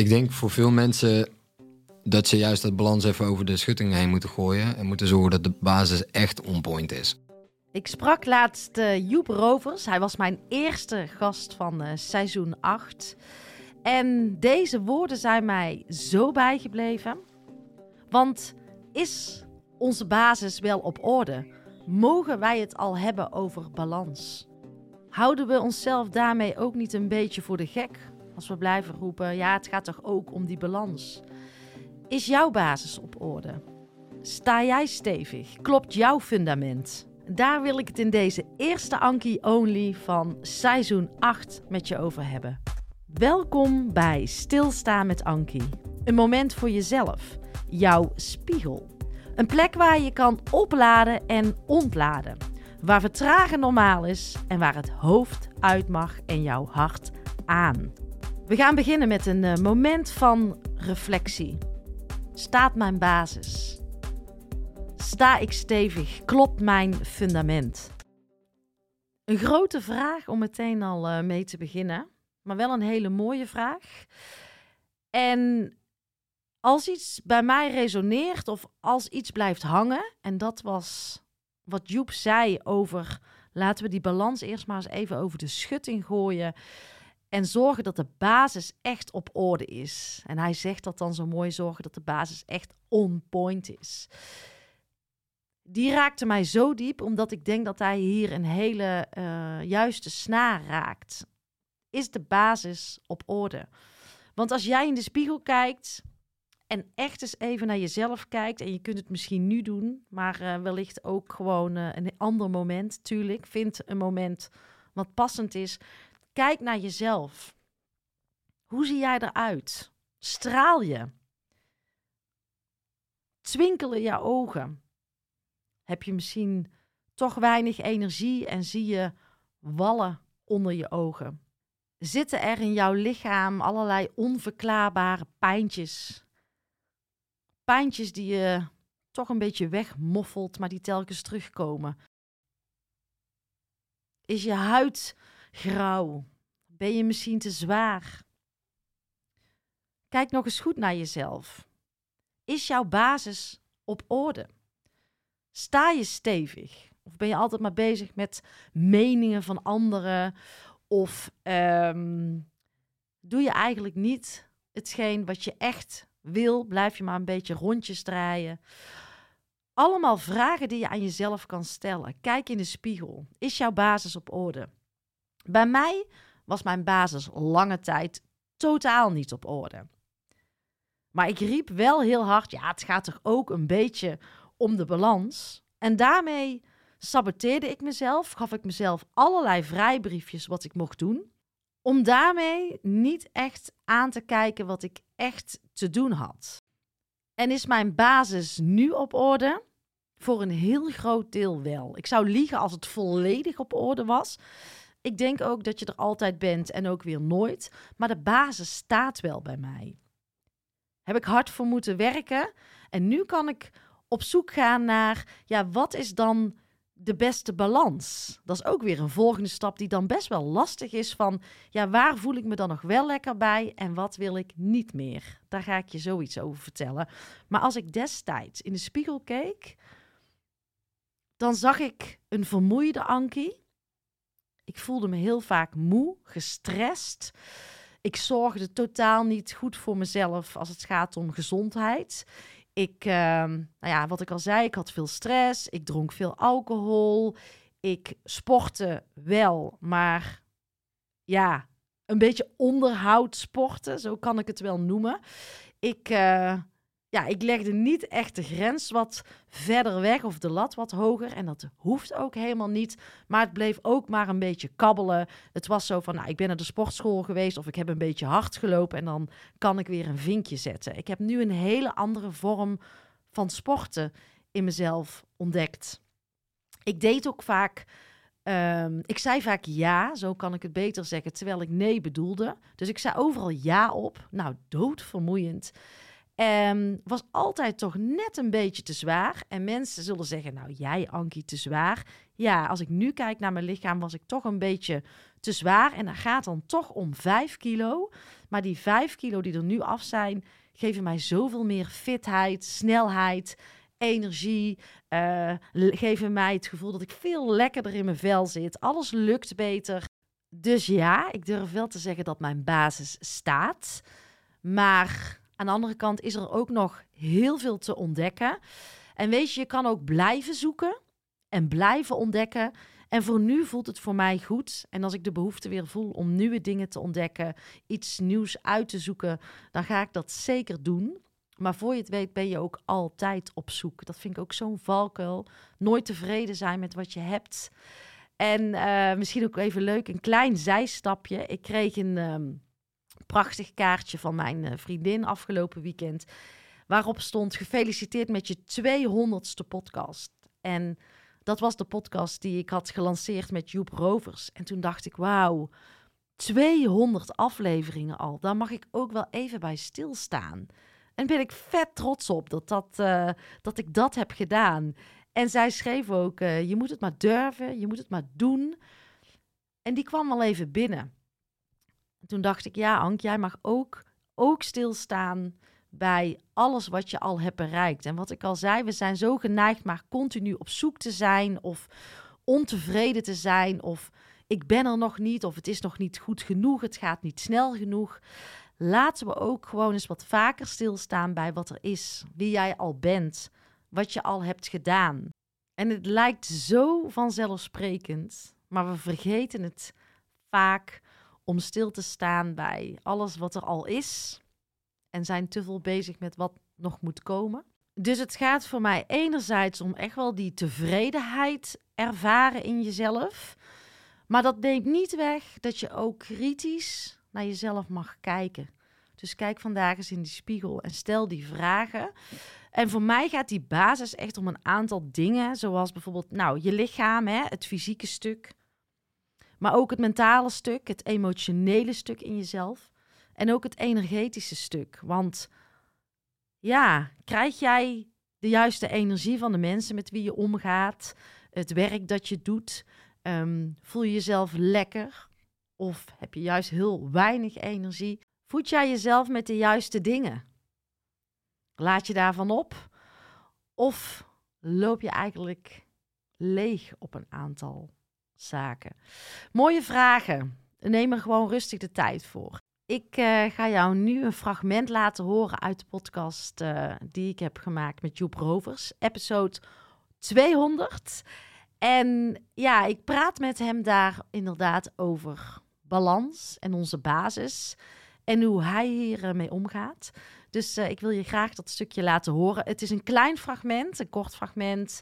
Ik denk voor veel mensen dat ze juist dat balans even over de schutting heen moeten gooien. En moeten zorgen dat de basis echt on point is. Ik sprak laatst uh, Joep Rovers. Hij was mijn eerste gast van uh, seizoen 8. En deze woorden zijn mij zo bijgebleven. Want is onze basis wel op orde? Mogen wij het al hebben over balans? Houden we onszelf daarmee ook niet een beetje voor de gek? Als we blijven roepen, ja, het gaat toch ook om die balans. Is jouw basis op orde? Sta jij stevig? Klopt jouw fundament? Daar wil ik het in deze eerste Anki Only van seizoen 8 met je over hebben. Welkom bij Stilstaan met Anki. Een moment voor jezelf, jouw spiegel. Een plek waar je kan opladen en ontladen. Waar vertragen normaal is en waar het hoofd uit mag en jouw hart aan. We gaan beginnen met een eh, moment van reflectie. Staat mijn basis? Sta ik stevig? Klopt mijn fundament? Een grote vraag om meteen al uh, mee te beginnen, maar wel een hele mooie vraag. En als iets bij mij resoneert of als iets blijft hangen, en dat was wat Joep zei over laten we die balans eerst maar eens even over de schutting gooien. En zorgen dat de basis echt op orde is. En hij zegt dat dan zo mooi: zorgen dat de basis echt on point is. Die raakte mij zo diep, omdat ik denk dat hij hier een hele uh, juiste snaar raakt. Is de basis op orde? Want als jij in de spiegel kijkt en echt eens even naar jezelf kijkt, en je kunt het misschien nu doen, maar uh, wellicht ook gewoon uh, een ander moment, tuurlijk. Vind een moment wat passend is. Kijk naar jezelf. Hoe zie jij eruit? Straal je? Twinkelen je ogen? Heb je misschien toch weinig energie en zie je wallen onder je ogen? Zitten er in jouw lichaam allerlei onverklaarbare pijntjes? Pijntjes die je toch een beetje wegmoffelt, maar die telkens terugkomen. Is je huid grauw? Ben je misschien te zwaar? Kijk nog eens goed naar jezelf. Is jouw basis op orde? Sta je stevig? Of ben je altijd maar bezig met meningen van anderen? Of um, doe je eigenlijk niet hetgeen wat je echt wil? Blijf je maar een beetje rondjes draaien? Allemaal vragen die je aan jezelf kan stellen. Kijk in de spiegel. Is jouw basis op orde? Bij mij was mijn basis lange tijd totaal niet op orde. Maar ik riep wel heel hard: ja, het gaat toch ook een beetje om de balans. En daarmee saboteerde ik mezelf, gaf ik mezelf allerlei vrijbriefjes wat ik mocht doen, om daarmee niet echt aan te kijken wat ik echt te doen had. En is mijn basis nu op orde? Voor een heel groot deel wel. Ik zou liegen als het volledig op orde was. Ik denk ook dat je er altijd bent en ook weer nooit. Maar de basis staat wel bij mij. Heb ik hard voor moeten werken. En nu kan ik op zoek gaan naar, ja, wat is dan de beste balans? Dat is ook weer een volgende stap die dan best wel lastig is van, ja, waar voel ik me dan nog wel lekker bij en wat wil ik niet meer? Daar ga ik je zoiets over vertellen. Maar als ik destijds in de spiegel keek, dan zag ik een vermoeide Ankie. Ik voelde me heel vaak moe, gestrest. Ik zorgde totaal niet goed voor mezelf als het gaat om gezondheid. Ik, uh, nou ja, wat ik al zei, ik had veel stress. Ik dronk veel alcohol. Ik sportte wel, maar ja, een beetje onderhoud sporten, zo kan ik het wel noemen. Ik, uh, ja, ik legde niet echt de grens wat verder weg of de lat wat hoger. En dat hoeft ook helemaal niet. Maar het bleef ook maar een beetje kabbelen. Het was zo van, nou, ik ben naar de sportschool geweest of ik heb een beetje hard gelopen en dan kan ik weer een vinkje zetten. Ik heb nu een hele andere vorm van sporten in mezelf ontdekt. Ik deed ook vaak. Um, ik zei vaak ja, zo kan ik het beter zeggen, terwijl ik nee bedoelde. Dus ik zei overal ja op. Nou, doodvermoeiend. Um, was altijd toch net een beetje te zwaar. En mensen zullen zeggen, nou jij Ankie, te zwaar. Ja, als ik nu kijk naar mijn lichaam, was ik toch een beetje te zwaar. En dat gaat dan toch om 5 kilo. Maar die 5 kilo die er nu af zijn, geven mij zoveel meer fitheid, snelheid, energie. l- geven mij het gevoel dat ik veel lekkerder in mijn vel zit. Alles lukt beter. Dus ja, ik durf wel te zeggen dat mijn basis staat. Maar aan de andere kant is er ook nog heel veel te ontdekken. En weet je, je kan ook blijven zoeken en blijven ontdekken. En voor nu voelt het voor mij goed. En als ik de behoefte weer voel om nieuwe dingen te ontdekken, iets nieuws uit te zoeken, dan ga ik dat zeker doen. Maar voor je het weet ben je ook altijd op zoek. Dat vind ik ook zo'n valkuil. Nooit tevreden zijn met wat je hebt. En eh, misschien ook even leuk, een klein zijstapje. Ik kreeg een ehm, prachtig kaartje van mijn eh, vriendin afgelopen weekend. Waarop stond gefeliciteerd met je 200ste podcast. En dat was de podcast die ik had gelanceerd met Joep Rovers. En toen dacht ik, wauw, 200 afleveringen al. Daar mag ik ook wel even bij stilstaan. En ben ik vet trots op dat, dat, eh, dat ik dat heb gedaan. En zij schreef ook, eh, je moet het maar durven, je moet het maar doen. En die kwam al even binnen. En toen dacht ik, ja Ank, jij mag ook, ook stilstaan bij alles wat je al hebt bereikt. En wat ik al zei, we zijn zo geneigd maar continu op zoek te zijn of ontevreden te zijn of ik ben er nog niet of het is nog niet goed genoeg, het gaat niet snel genoeg. Laten we ook gewoon eens wat vaker stilstaan bij wat er is, wie jij al bent, wat je al hebt gedaan. En het lijkt zo vanzelfsprekend, maar we vergeten het vaak om stil te staan bij alles wat er al is en zijn te veel bezig met wat nog moet komen. Dus het gaat voor mij enerzijds om echt wel die tevredenheid ervaren in jezelf. Maar dat neemt niet weg dat je ook kritisch naar jezelf mag kijken. Dus kijk vandaag eens in die spiegel en stel die vragen. En voor mij gaat die basis echt om een aantal dingen, zoals bijvoorbeeld nou, je lichaam, hè, het fysieke stuk. Maar ook het mentale stuk, het emotionele stuk in jezelf. En ook het energetische stuk. Want ja, krijg jij de juiste energie van de mensen met wie je omgaat? Het werk dat je doet? Ehm, voel je jezelf lekker? Of heb je juist heel weinig energie? Voed jij jezelf met de juiste dingen? Laat je daarvan op? Of loop je eigenlijk leeg op een aantal zaken? Mooie vragen. Neem er gewoon rustig de tijd voor. Ik eh, ga jou nu een fragment laten horen uit de podcast eh, die ik heb gemaakt met Joep Rovers, episode 200. En ja, ik praat met hem daar inderdaad over balans en onze basis en hoe hij hiermee omgaat. Dus eh, ik wil je graag dat stukje laten horen. Het is een klein fragment, een kort fragment.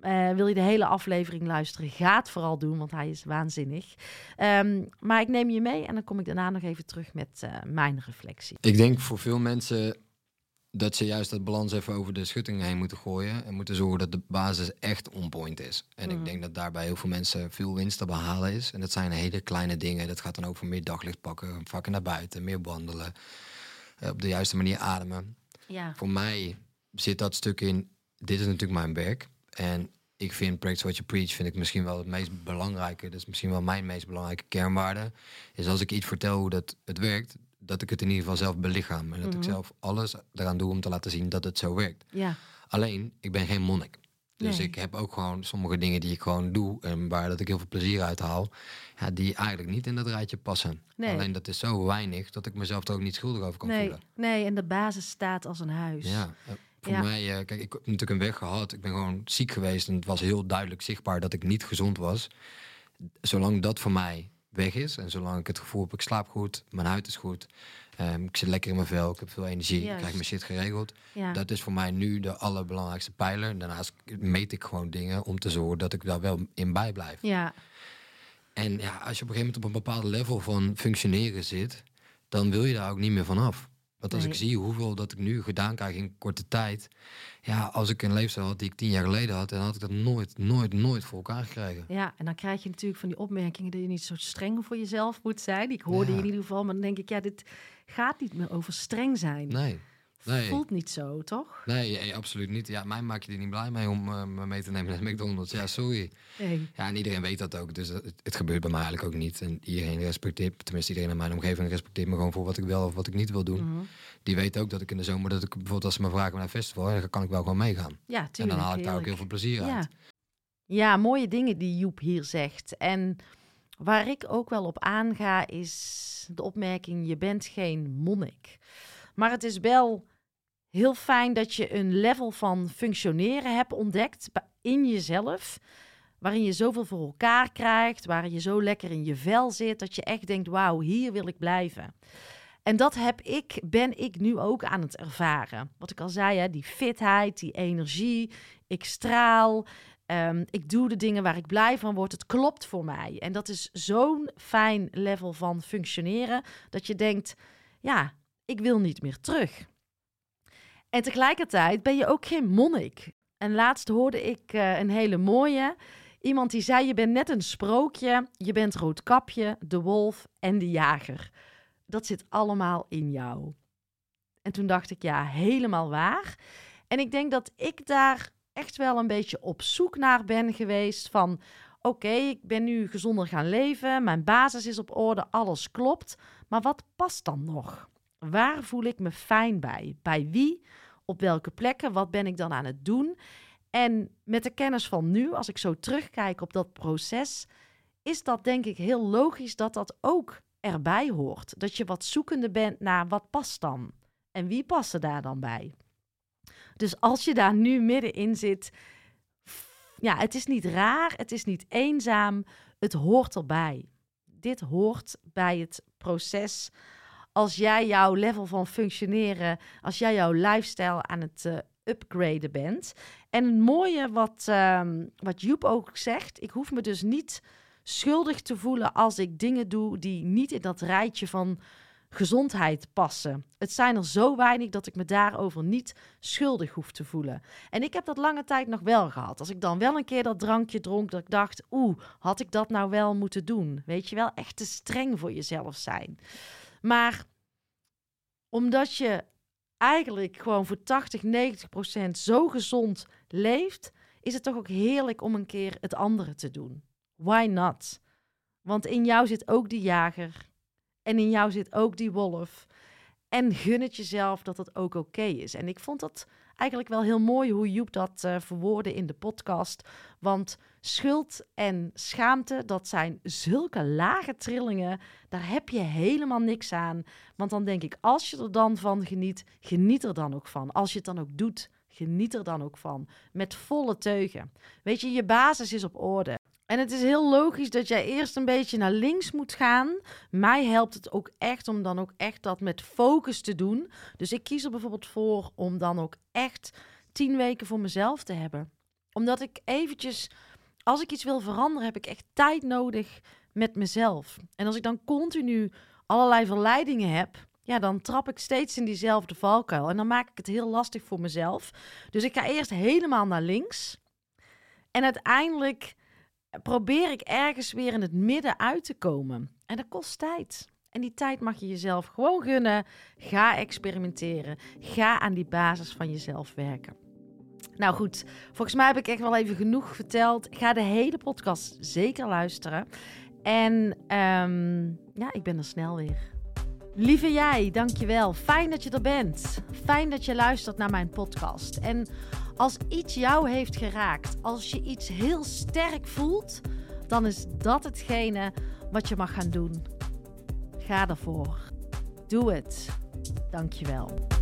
Eh, wil je de hele aflevering luisteren? Ga het vooral doen, want hij is waanzinnig. Ehm, maar ik neem je mee en dan kom ik daarna nog even terug met eh, mijn reflectie. Ik denk voor veel mensen dat ze juist dat balans even over de schutting heen moeten gooien. En moeten zorgen dat de basis echt on point is. En Mhm. ik denk dat daarbij heel veel mensen veel winst te behalen is. En dat zijn hele kleine dingen. Dat gaat dan ook voor meer daglicht pakken, vakken naar buiten, meer wandelen. eh, op de juiste manier ademen. Ja, Voor mij zit dat stuk in, dit is natuurlijk mijn werk. En ik vind Practice What You Preach vind ik misschien wel het meest belangrijke. Dat is misschien wel mijn meest belangrijke kernwaarde. Is als ik iets vertel hoe dat het werkt, dat ik het in ieder geval zelf belichaam. En dat Mhm. ik zelf alles eraan doe om te laten zien dat het zo werkt. ja, Alleen, ik ben geen monnik. Dus Nee. ik heb ook gewoon sommige dingen die ik gewoon doe en waar dat ik heel veel plezier uit haal, ja, die eigenlijk niet in dat rijtje passen. Nee. Alleen dat is zo weinig dat ik mezelf er ook niet schuldig over kan nee, voelen. nee, en de basis staat als een huis. Ja, voor Ja. mij, eh, kijk, ik heb natuurlijk een weg gehad. Ik ben gewoon ziek geweest en het was heel duidelijk zichtbaar dat ik niet gezond was. Zolang dat voor mij weg is en zolang ik het gevoel heb, ik slaap goed, mijn huid is goed, ehm, ik zit lekker in mijn vel, ik heb veel energie, ik krijg mijn shit geregeld. ja. Dat is voor mij nu de allerbelangrijkste pijler. Daarnaast meet ik gewoon dingen om te zorgen dat ik daar wel in bij blijf. ja. En ja, als je op een gegeven moment op een bepaald level van functioneren zit, dan wil je daar ook niet meer vanaf. Want als Nee. ik zie hoeveel dat ik nu gedaan krijg in korte tijd. Ja, als ik een leefstijl had die ik tien jaar geleden had, dan had ik dat nooit, nooit, nooit voor elkaar gekregen. Ja, en dan krijg je natuurlijk van die opmerkingen dat je niet zo streng voor jezelf moet zijn. Ik hoorde Ja. in ieder geval, maar dan denk ik, ja, dit gaat niet meer over streng zijn. Nee. Nee. Voelt niet zo, toch? Nee, eh, absoluut niet. Ja, mij maak je er niet blij mee om eh, me mee te nemen naar McDonald's. Ja, sorry. Nee. Ja, en iedereen weet dat ook. Dus het, het gebeurt bij mij eigenlijk ook niet. En iedereen respecteert, tenminste iedereen in mijn omgeving respecteert me gewoon voor wat ik wel of wat ik niet wil doen. Mhm. Die weet ook dat ik in de zomer, dat ik bijvoorbeeld als ze me vragen naar een festival, dan kan ik wel gewoon meegaan. Ja, en tuurlijk. dan haal ik daar ook heel veel plezier Ja. uit. ja, mooie dingen die Joep hier zegt. En waar ik ook wel op aanga is de opmerking: je bent geen monnik. Maar het is wel heel fijn dat je een level van functioneren hebt ontdekt in jezelf. Waarin je zoveel voor elkaar krijgt, waarin je zo lekker in je vel zit, dat je echt denkt: wauw, hier wil ik blijven. En dat heb ik, ben ik nu ook aan het ervaren. Wat ik al zei, hè, die fitheid, die energie. Ik straal. Ehm, ik doe de dingen waar ik blij van word. Het klopt voor mij. En dat is zo'n fijn level van functioneren. Dat je denkt, ja, ik wil niet meer terug. En tegelijkertijd ben je ook geen monnik. En laatst hoorde ik eh, een hele mooie. Iemand die zei, je bent net een sprookje. Je bent Roodkapje, de wolf en de jager. Dat zit allemaal in jou. En toen dacht ik, ja, helemaal waar. En ik denk dat ik daar echt wel een beetje op zoek naar ben geweest van... Oké, ik ben nu gezonder gaan leven, mijn basis is op orde, alles klopt. Maar wat past dan nog? Waar voel ik me fijn bij? Bij wie? Op welke plekken? Wat ben ik dan aan het doen? En met de kennis van nu, als ik zo terugkijk op dat proces, is dat denk ik heel logisch dat dat ook erbij hoort. Dat je wat zoekende bent naar wat past dan? En wie past er daar dan bij? Dus als je daar nu middenin zit, ja, het is niet raar, het is niet eenzaam, het hoort erbij. Dit hoort bij het proces. Als jij jouw level van functioneren, als jij jouw lifestyle aan het eh, upgraden bent. En het mooie wat, ehm, wat Joep ook zegt, ik hoef me dus niet schuldig te voelen als ik dingen doe die niet in dat rijtje van gezondheid passen. Het zijn er zo weinig dat ik me daarover niet schuldig hoef te voelen. En ik heb dat lange tijd nog wel gehad. Als ik dan wel een keer dat drankje dronk, dat ik dacht, oeh, had ik dat nou wel moeten doen? Weet je wel, echt te streng voor jezelf zijn. Maar omdat je eigenlijk gewoon voor 80, 90 procent zo gezond leeft, is het toch ook heerlijk om een keer het andere te doen. Why not? Want in jou zit ook die jager. En in jou zit ook die wolf. En gun het jezelf dat het ook oké is. En ik vond dat eigenlijk wel heel mooi hoe Joep dat eh verwoordde in de podcast. Want schuld en schaamte, dat zijn zulke lage trillingen. Daar heb je helemaal niks aan. Want dan denk ik, als je er dan van geniet, geniet er dan ook van. Als je het dan ook doet, geniet er dan ook van. Met volle teugen. Weet je, je basis is op orde. En het is heel logisch dat jij eerst een beetje naar links moet gaan. Mij helpt het ook echt om dan ook echt dat met focus te doen. Dus ik kies er bijvoorbeeld voor om dan ook echt tien weken voor mezelf te hebben. Omdat ik eventjes, als ik iets wil veranderen, heb ik echt tijd nodig met mezelf. En als ik dan continu allerlei verleidingen heb, ja, dan trap ik steeds in diezelfde valkuil. En dan maak ik het heel lastig voor mezelf. Dus ik ga eerst helemaal naar links. En uiteindelijk probeer ik ergens weer in het midden uit te komen. En dat kost tijd. En die tijd mag je jezelf gewoon gunnen. Ga experimenteren. Ga aan die basis van jezelf werken. Nou goed, volgens mij heb ik echt wel even genoeg verteld. Ga de hele podcast zeker luisteren. En ehm, ja, ik ben er snel weer. Lieve jij, dankjewel. Fijn dat je er bent. Fijn dat je luistert naar mijn podcast. En als iets jou heeft geraakt, als je iets heel sterk voelt, dan is dat hetgene wat je mag gaan doen. Ga ervoor. Doe het. Dankjewel.